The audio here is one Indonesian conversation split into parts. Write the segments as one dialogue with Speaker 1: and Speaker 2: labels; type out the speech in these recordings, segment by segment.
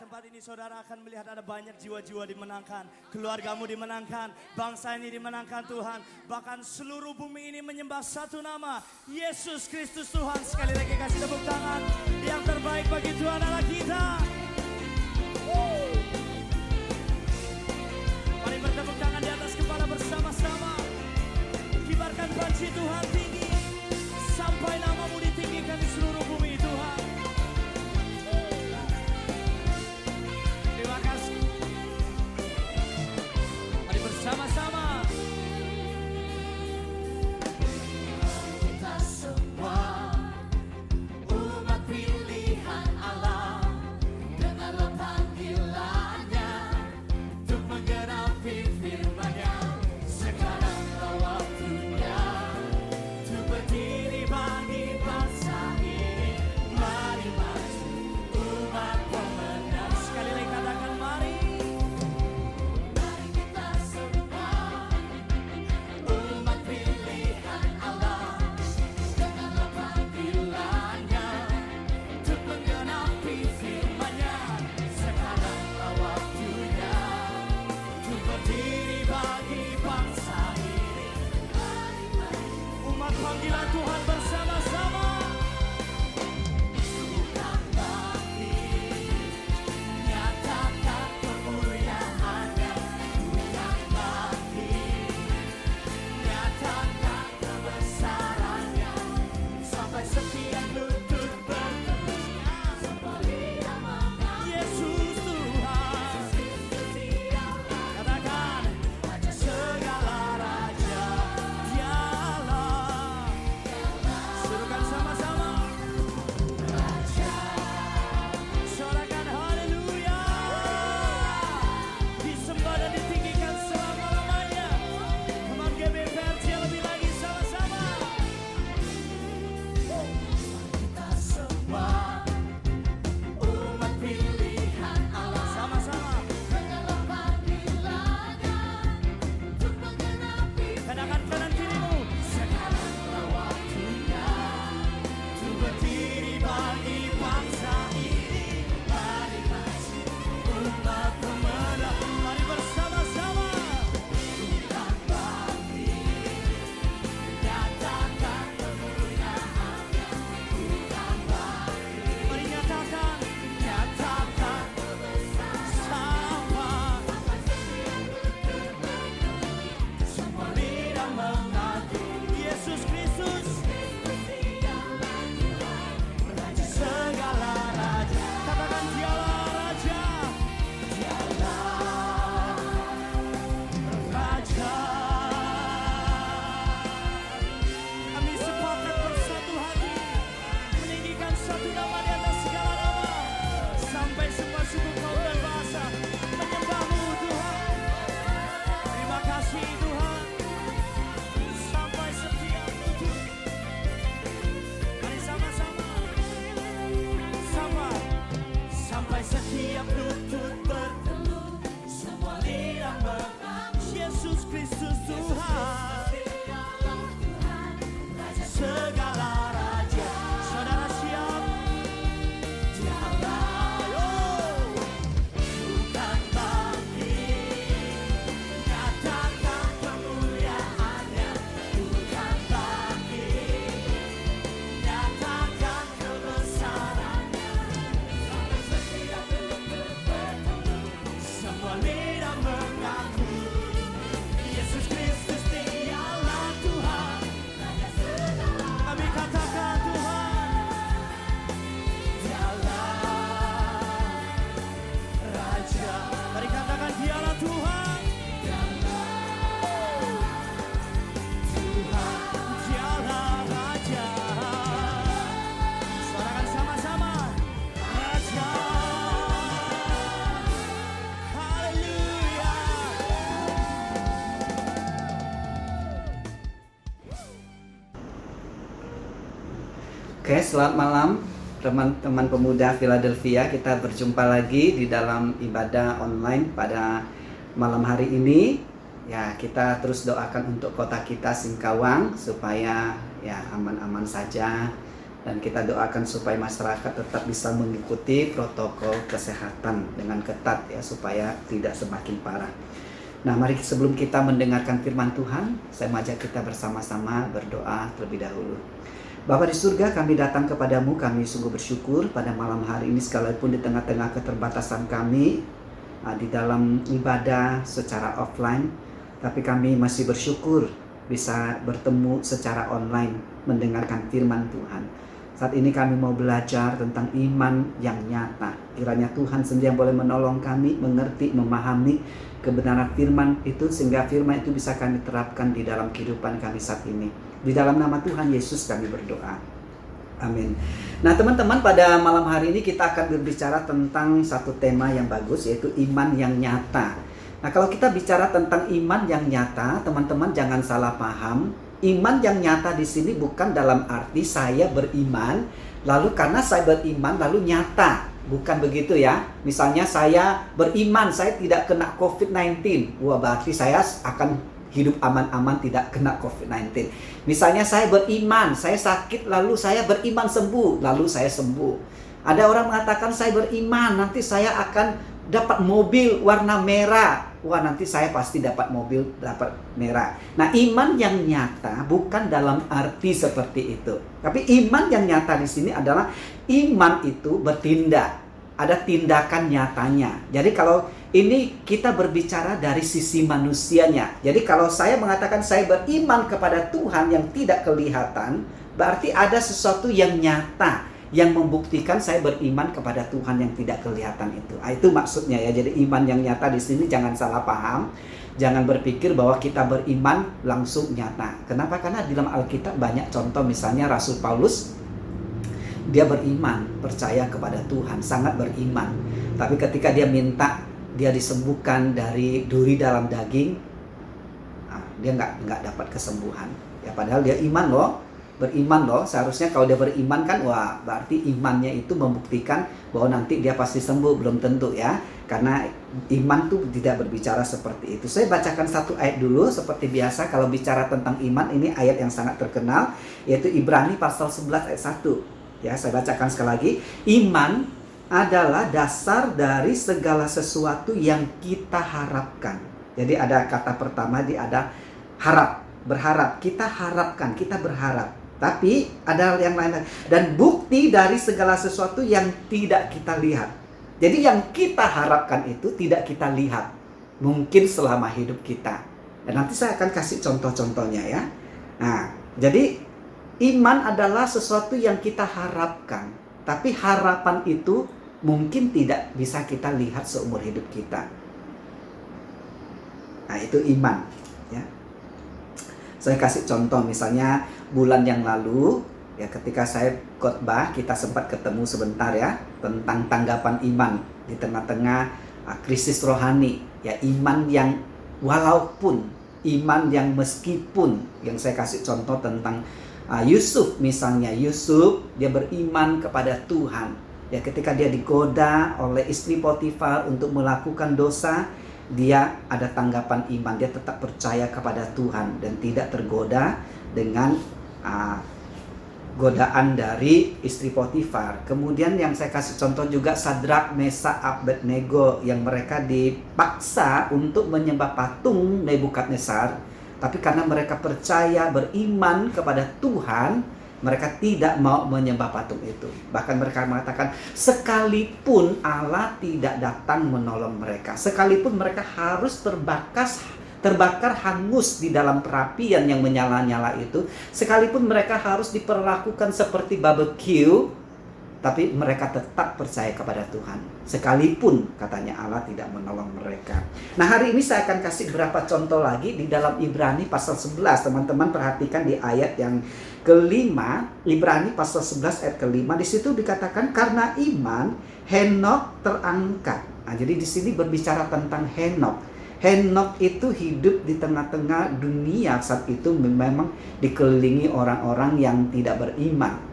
Speaker 1: tempat ini saudara akan melihat ada banyak jiwa-jiwa dimenangkan. Keluargamu dimenangkan. Bangsa ini dimenangkan Tuhan. Bahkan seluruh bumi ini menyembah satu nama. Yesus Kristus Tuhan. Sekali lagi kasih tepuk tangan. Yang terbaik bagi Tuhan adalah kita. Mari bertepuk tangan di atas kepala bersama-sama. Kibarkan panci Tuhan
Speaker 2: Untuk
Speaker 3: Selamat malam teman-teman pemuda Philadelphia. Kita berjumpa lagi di dalam ibadah online pada malam hari ini. Ya, kita terus doakan untuk kota kita Singkawang supaya ya aman-aman saja dan kita doakan supaya masyarakat tetap bisa mengikuti protokol kesehatan dengan ketat ya supaya tidak semakin parah. Nah, mari sebelum kita mendengarkan firman Tuhan, saya mengajak kita bersama-sama berdoa terlebih dahulu. Bapa di surga, kami datang kepadamu, kami sungguh bersyukur pada malam hari ini sekalipun di tengah-tengah keterbatasan kami uh, di dalam ibadah secara offline, tapi kami masih bersyukur bisa bertemu secara online mendengarkan firman Tuhan. Saat ini kami mau belajar tentang iman yang nyata. Kiranya Tuhan sendiri yang boleh menolong kami mengerti, memahami kebenaran firman itu sehingga firman itu bisa kami terapkan di dalam kehidupan kami saat ini. Di dalam nama Tuhan Yesus kami berdoa. Amin. Nah, teman-teman, pada malam hari ini kita akan berbicara tentang satu tema yang bagus yaitu iman yang nyata. Nah, kalau kita bicara tentang iman yang nyata, teman-teman jangan salah paham Iman yang nyata di sini bukan dalam arti saya beriman, lalu karena saya beriman lalu nyata. Bukan begitu ya. Misalnya saya beriman, saya tidak kena COVID-19. Wah, berarti saya akan hidup aman-aman tidak kena COVID-19. Misalnya saya beriman, saya sakit lalu saya beriman sembuh, lalu saya sembuh. Ada orang mengatakan saya beriman, nanti saya akan dapat mobil warna merah wah nanti saya pasti dapat mobil dapat merah. Nah iman yang nyata bukan dalam arti seperti itu. Tapi iman yang nyata di sini adalah iman itu bertindak. Ada tindakan nyatanya. Jadi kalau ini kita berbicara dari sisi manusianya. Jadi kalau saya mengatakan saya beriman kepada Tuhan yang tidak kelihatan, berarti ada sesuatu yang nyata yang membuktikan saya beriman kepada Tuhan yang tidak kelihatan itu. Ah, itu maksudnya ya. Jadi iman yang nyata di sini jangan salah paham. Jangan berpikir bahwa kita beriman langsung nyata. Kenapa? Karena di dalam Alkitab banyak contoh misalnya Rasul Paulus dia beriman, percaya kepada Tuhan, sangat beriman. Tapi ketika dia minta dia disembuhkan dari duri dalam daging, ah, dia nggak nggak dapat kesembuhan. Ya padahal dia iman loh, beriman loh. Seharusnya kalau dia beriman kan wah berarti imannya itu membuktikan bahwa nanti dia pasti sembuh belum tentu ya. Karena iman tuh tidak berbicara seperti itu. Saya bacakan satu ayat dulu seperti biasa. Kalau bicara tentang iman ini ayat yang sangat terkenal yaitu Ibrani pasal 11 ayat 1 ya saya bacakan sekali lagi. Iman adalah dasar dari segala sesuatu yang kita harapkan jadi ada kata pertama di ada harap berharap kita harapkan kita berharap tapi ada yang lain dan bukti dari segala sesuatu yang tidak kita lihat. Jadi yang kita harapkan itu tidak kita lihat. Mungkin selama hidup kita. Dan nanti saya akan kasih contoh-contohnya ya. Nah, jadi iman adalah sesuatu yang kita harapkan. Tapi harapan itu mungkin tidak bisa kita lihat seumur hidup kita. Nah, itu iman. Ya. Saya kasih contoh misalnya bulan yang lalu ya ketika saya khotbah kita sempat ketemu sebentar ya tentang tanggapan iman di tengah-tengah uh, krisis rohani ya iman yang walaupun iman yang meskipun yang saya kasih contoh tentang uh, Yusuf misalnya Yusuf dia beriman kepada Tuhan ya ketika dia digoda oleh istri Potifar untuk melakukan dosa dia ada tanggapan iman dia tetap percaya kepada Tuhan dan tidak tergoda dengan uh, godaan dari istri Potifar. Kemudian yang saya kasih contoh juga Sadrak, Mesa, Abednego yang mereka dipaksa untuk menyembah patung Nebukadnezar. Tapi karena mereka percaya beriman kepada Tuhan, mereka tidak mau menyembah patung itu. Bahkan mereka mengatakan, sekalipun Allah tidak datang menolong mereka, sekalipun mereka harus terbakas terbakar hangus di dalam perapian yang menyala-nyala itu sekalipun mereka harus diperlakukan seperti barbecue tapi mereka tetap percaya kepada Tuhan sekalipun katanya Allah tidak menolong mereka. Nah, hari ini saya akan kasih beberapa contoh lagi di dalam Ibrani pasal 11. Teman-teman perhatikan di ayat yang kelima, Ibrani pasal 11 ayat kelima di situ dikatakan karena iman Henok terangkat. Nah, jadi di sini berbicara tentang Henok. Henok itu hidup di tengah-tengah dunia saat itu memang dikelilingi orang-orang yang tidak beriman.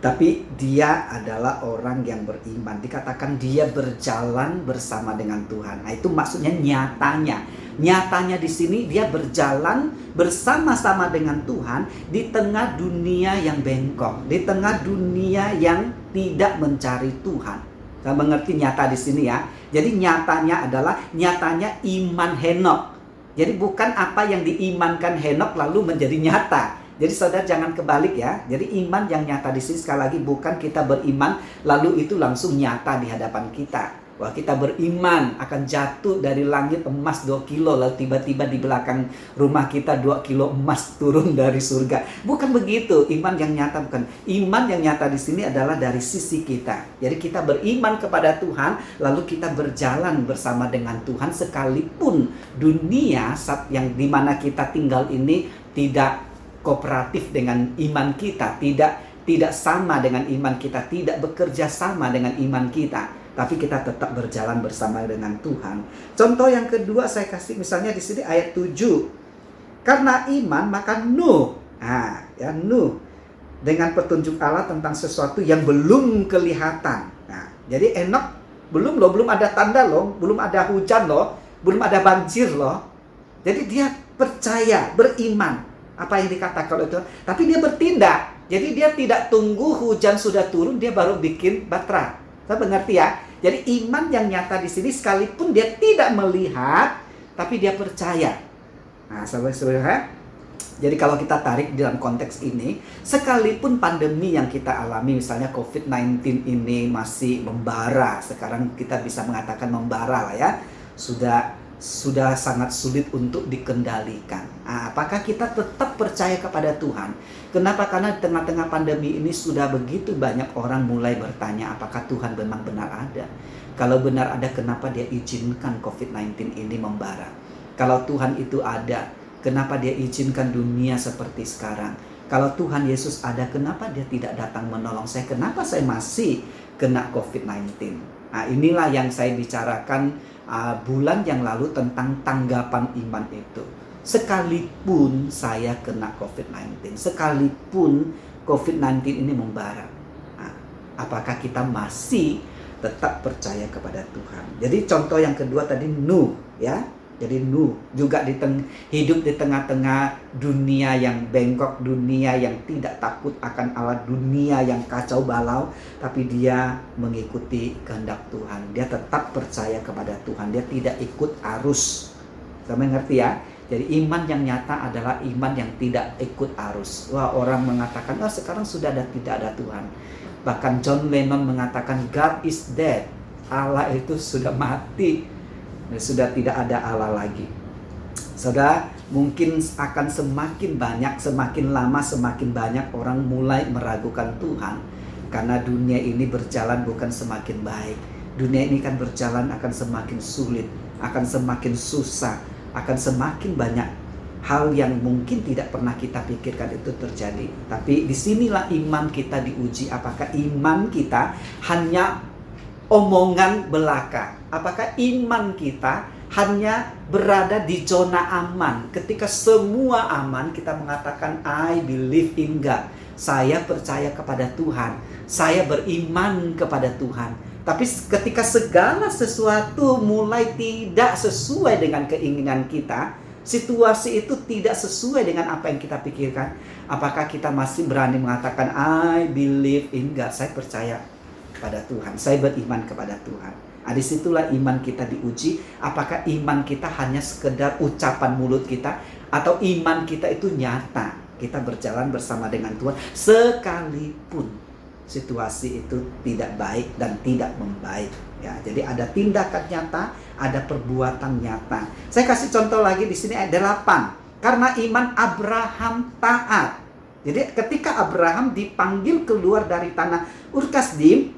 Speaker 3: Tapi dia adalah orang yang beriman. Dikatakan dia berjalan bersama dengan Tuhan. Nah, itu maksudnya nyatanya. Nyatanya di sini dia berjalan bersama-sama dengan Tuhan di tengah dunia yang bengkok, di tengah dunia yang tidak mencari Tuhan. Saya mengerti nyata di sini ya. Jadi nyatanya adalah nyatanya iman Henok. Jadi bukan apa yang diimankan Henok lalu menjadi nyata. Jadi saudara jangan kebalik ya. Jadi iman yang nyata di sini sekali lagi bukan kita beriman lalu itu langsung nyata di hadapan kita. Wah kita beriman akan jatuh dari langit emas 2 kilo lalu tiba-tiba di belakang rumah kita 2 kilo emas turun dari surga. Bukan begitu, iman yang nyata bukan. Iman yang nyata di sini adalah dari sisi kita. Jadi kita beriman kepada Tuhan lalu kita berjalan bersama dengan Tuhan sekalipun dunia saat yang di mana kita tinggal ini tidak kooperatif dengan iman kita, tidak tidak sama dengan iman kita, tidak bekerja sama dengan iman kita, tapi kita tetap berjalan bersama dengan Tuhan. Contoh yang kedua saya kasih misalnya di sini ayat 7. Karena iman maka Nuh, nah, ya Nuh dengan petunjuk Allah tentang sesuatu yang belum kelihatan. Nah, jadi Enok belum loh, belum ada tanda loh, belum ada hujan loh, belum ada banjir loh. Jadi dia percaya, beriman apa yang dikatakan oleh Tuhan, tapi dia bertindak. Jadi dia tidak tunggu hujan sudah turun dia baru bikin batra. Saya mengerti ya. Jadi iman yang nyata di sini sekalipun dia tidak melihat, tapi dia percaya. Nah, saudara-saudara, jadi kalau kita tarik dalam konteks ini, sekalipun pandemi yang kita alami, misalnya COVID-19 ini masih membara, sekarang kita bisa mengatakan membara lah ya, sudah sudah sangat sulit untuk dikendalikan. Nah, apakah kita tetap percaya kepada Tuhan? Kenapa? Karena di tengah-tengah pandemi ini sudah begitu banyak orang mulai bertanya apakah Tuhan memang benar ada. Kalau benar ada, kenapa dia izinkan COVID-19 ini membara? Kalau Tuhan itu ada, kenapa dia izinkan dunia seperti sekarang? Kalau Tuhan Yesus ada, kenapa dia tidak datang menolong saya? Kenapa saya masih kena COVID-19? Nah, inilah yang saya bicarakan uh, bulan yang lalu tentang tanggapan iman itu. Sekalipun saya kena COVID-19, sekalipun COVID-19 ini membara, nah, apakah kita masih tetap percaya kepada Tuhan? Jadi contoh yang kedua tadi Nuh, ya. Jadi Nuh juga di teng hidup di tengah-tengah dunia yang bengkok, dunia yang tidak takut akan Allah, dunia yang kacau balau, tapi dia mengikuti kehendak Tuhan. Dia tetap percaya kepada Tuhan. Dia tidak ikut arus. Kamu ngerti ya? Jadi iman yang nyata adalah iman yang tidak ikut arus. Wah orang mengatakan, oh sekarang sudah ada tidak ada Tuhan. Bahkan John Lennon mengatakan God is dead. Allah itu sudah mati sudah tidak ada Allah lagi. Saudara, mungkin akan semakin banyak, semakin lama, semakin banyak orang mulai meragukan Tuhan. Karena dunia ini berjalan bukan semakin baik. Dunia ini kan berjalan akan semakin sulit, akan semakin susah, akan semakin banyak hal yang mungkin tidak pernah kita pikirkan itu terjadi. Tapi di sinilah iman kita diuji. Apakah iman kita hanya omongan belaka. Apakah iman kita hanya berada di zona aman? Ketika semua aman, kita mengatakan I believe in God. Saya percaya kepada Tuhan. Saya beriman kepada Tuhan. Tapi ketika segala sesuatu mulai tidak sesuai dengan keinginan kita, situasi itu tidak sesuai dengan apa yang kita pikirkan, apakah kita masih berani mengatakan I believe in God? Saya percaya pada Tuhan. Saya beriman kepada Tuhan. Nah, di situlah iman kita diuji. Apakah iman kita hanya sekedar ucapan mulut kita atau iman kita itu nyata. Kita berjalan bersama dengan Tuhan sekalipun situasi itu tidak baik dan tidak membaik. Ya, jadi ada tindakan nyata, ada perbuatan nyata. Saya kasih contoh lagi di sini ayat 8. Karena iman Abraham taat. Jadi ketika Abraham dipanggil keluar dari tanah Urkasdim,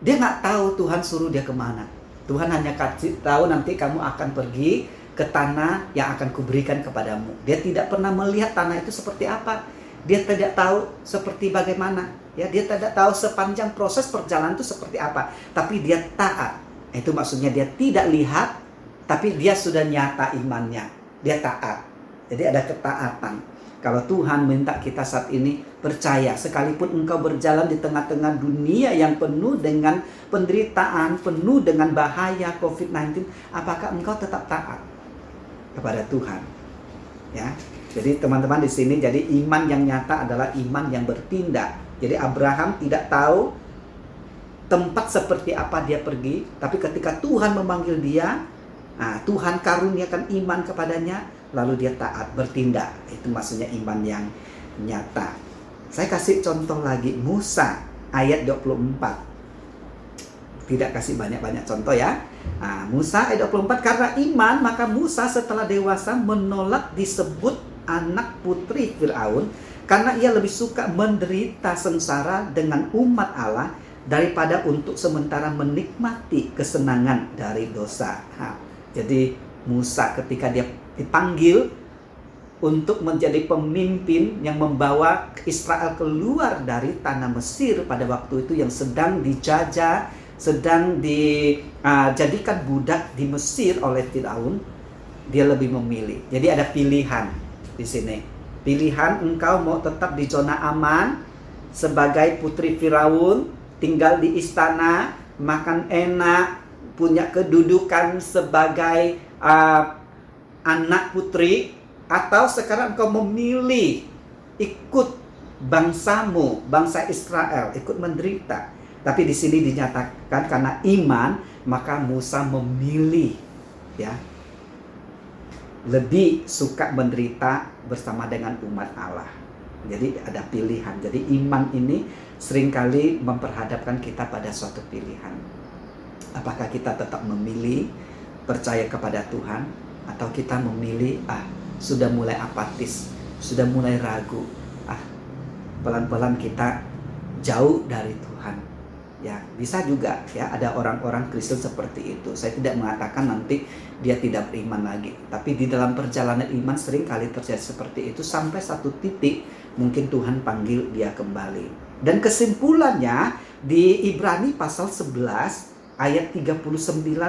Speaker 3: dia nggak tahu Tuhan suruh dia ke mana. Tuhan hanya kasih tahu nanti kamu akan pergi ke tanah yang akan kuberikan kepadamu. Dia tidak pernah melihat tanah itu seperti apa. Dia tidak tahu seperti bagaimana. Ya, dia tidak tahu sepanjang proses perjalanan itu seperti apa. Tapi dia taat. Itu maksudnya dia tidak lihat, tapi dia sudah nyata imannya. Dia taat. Jadi ada ketaatan. Kalau Tuhan minta kita saat ini percaya, sekalipun engkau berjalan di tengah-tengah dunia yang penuh dengan penderitaan, penuh dengan bahaya COVID-19, apakah engkau tetap taat kepada Tuhan? Ya. Jadi teman-teman di sini jadi iman yang nyata adalah iman yang bertindak. Jadi Abraham tidak tahu tempat seperti apa dia pergi, tapi ketika Tuhan memanggil dia, nah, Tuhan karuniakan iman kepadanya, lalu dia taat bertindak. Itu maksudnya iman yang nyata. Saya kasih contoh lagi Musa ayat 24. Tidak kasih banyak-banyak contoh ya. Nah, Musa ayat 24 karena iman maka Musa setelah dewasa menolak disebut anak putri Firaun karena ia lebih suka menderita sengsara dengan umat Allah daripada untuk sementara menikmati kesenangan dari dosa. Nah, jadi Musa ketika dia dipanggil untuk menjadi pemimpin yang membawa Israel keluar dari tanah Mesir pada waktu itu yang sedang dijajah, sedang dijadikan budak di Mesir oleh Firaun, dia lebih memilih. Jadi ada pilihan di sini. Pilihan engkau mau tetap di zona aman sebagai putri Firaun, tinggal di istana, makan enak, punya kedudukan sebagai uh, anak putri atau sekarang engkau memilih ikut bangsamu, bangsa Israel, ikut menderita. Tapi di sini dinyatakan karena iman, maka Musa memilih ya lebih suka menderita bersama dengan umat Allah. Jadi ada pilihan. Jadi iman ini sering kali memperhadapkan kita pada suatu pilihan. Apakah kita tetap memilih percaya kepada Tuhan atau kita memilih ah sudah mulai apatis, sudah mulai ragu. Ah, pelan-pelan kita jauh dari Tuhan. Ya, bisa juga ya ada orang-orang Kristen seperti itu. Saya tidak mengatakan nanti dia tidak beriman lagi, tapi di dalam perjalanan iman sering kali terjadi seperti itu sampai satu titik mungkin Tuhan panggil dia kembali. Dan kesimpulannya di Ibrani pasal 11 ayat 39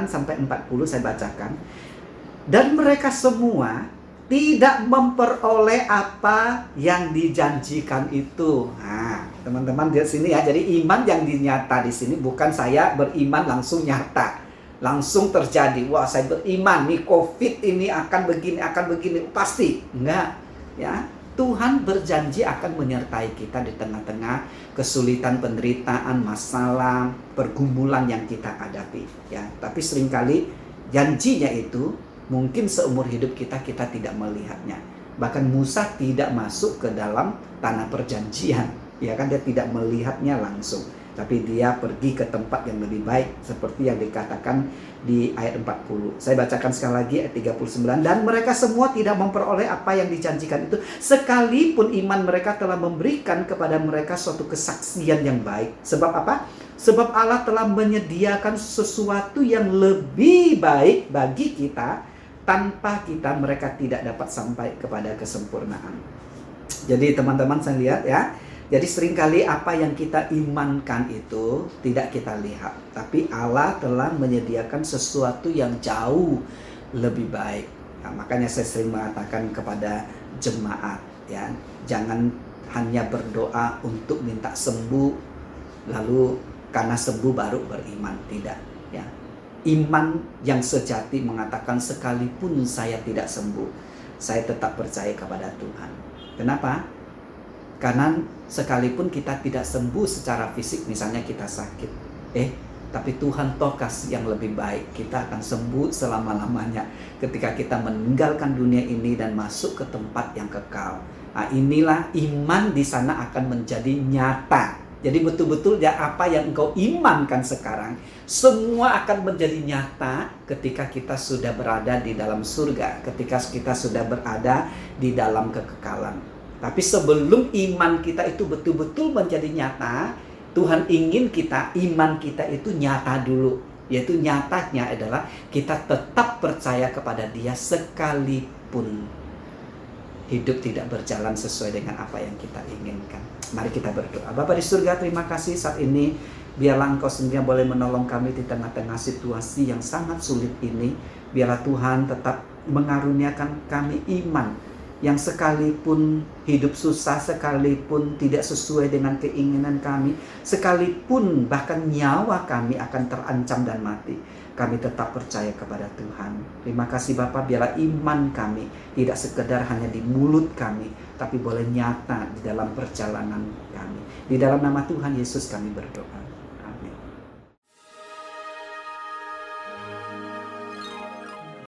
Speaker 3: sampai 40 saya bacakan. Dan mereka semua tidak memperoleh apa yang dijanjikan itu. Nah, teman-teman di sini ya. Jadi iman yang dinyata di sini bukan saya beriman langsung nyata. Langsung terjadi. Wah, saya beriman nih Covid ini akan begini, akan begini. Pasti. Enggak. Ya. Tuhan berjanji akan menyertai kita di tengah-tengah kesulitan, penderitaan, masalah, pergumulan yang kita hadapi. Ya, tapi sering kali janjinya itu mungkin seumur hidup kita kita tidak melihatnya. Bahkan Musa tidak masuk ke dalam tanah perjanjian, ya kan dia tidak melihatnya langsung, tapi dia pergi ke tempat yang lebih baik seperti yang dikatakan di ayat 40. Saya bacakan sekali lagi ayat 39 dan mereka semua tidak memperoleh apa yang dijanjikan itu sekalipun iman mereka telah memberikan kepada mereka suatu kesaksian yang baik. Sebab apa? Sebab Allah telah menyediakan sesuatu yang lebih baik bagi kita tanpa kita mereka tidak dapat sampai kepada kesempurnaan. Jadi teman-teman saya lihat ya. Jadi sering kali apa yang kita imankan itu tidak kita lihat, tapi Allah telah menyediakan sesuatu yang jauh lebih baik. Nah, makanya saya sering mengatakan kepada jemaat ya, jangan hanya berdoa untuk minta sembuh lalu karena sembuh baru beriman, tidak iman yang sejati mengatakan sekalipun saya tidak sembuh, saya tetap percaya kepada Tuhan. Kenapa? Karena sekalipun kita tidak sembuh secara fisik, misalnya kita sakit, eh, tapi Tuhan toh yang lebih baik. Kita akan sembuh selama-lamanya ketika kita meninggalkan dunia ini dan masuk ke tempat yang kekal. Nah, inilah iman di sana akan menjadi nyata. Jadi betul-betul ya apa yang engkau imankan sekarang semua akan menjadi nyata ketika kita sudah berada di dalam surga, ketika kita sudah berada di dalam kekekalan. Tapi sebelum iman kita itu betul-betul menjadi nyata, Tuhan ingin kita, iman kita itu nyata dulu. Yaitu nyatanya adalah kita tetap percaya kepada dia sekalipun hidup tidak berjalan sesuai dengan apa yang kita inginkan. Mari kita berdoa. Bapak di surga, terima kasih saat ini. Biarlah Engkau sendiri boleh menolong kami di tengah-tengah situasi yang sangat sulit ini. Biarlah Tuhan tetap mengaruniakan kami iman yang sekalipun hidup susah, sekalipun tidak sesuai dengan keinginan kami, sekalipun bahkan nyawa kami akan terancam dan mati, kami tetap percaya kepada Tuhan. Terima kasih Bapak, biarlah iman kami tidak sekedar hanya di mulut kami, tapi boleh nyata di dalam perjalanan kami. Di dalam nama Tuhan Yesus kami berdoa.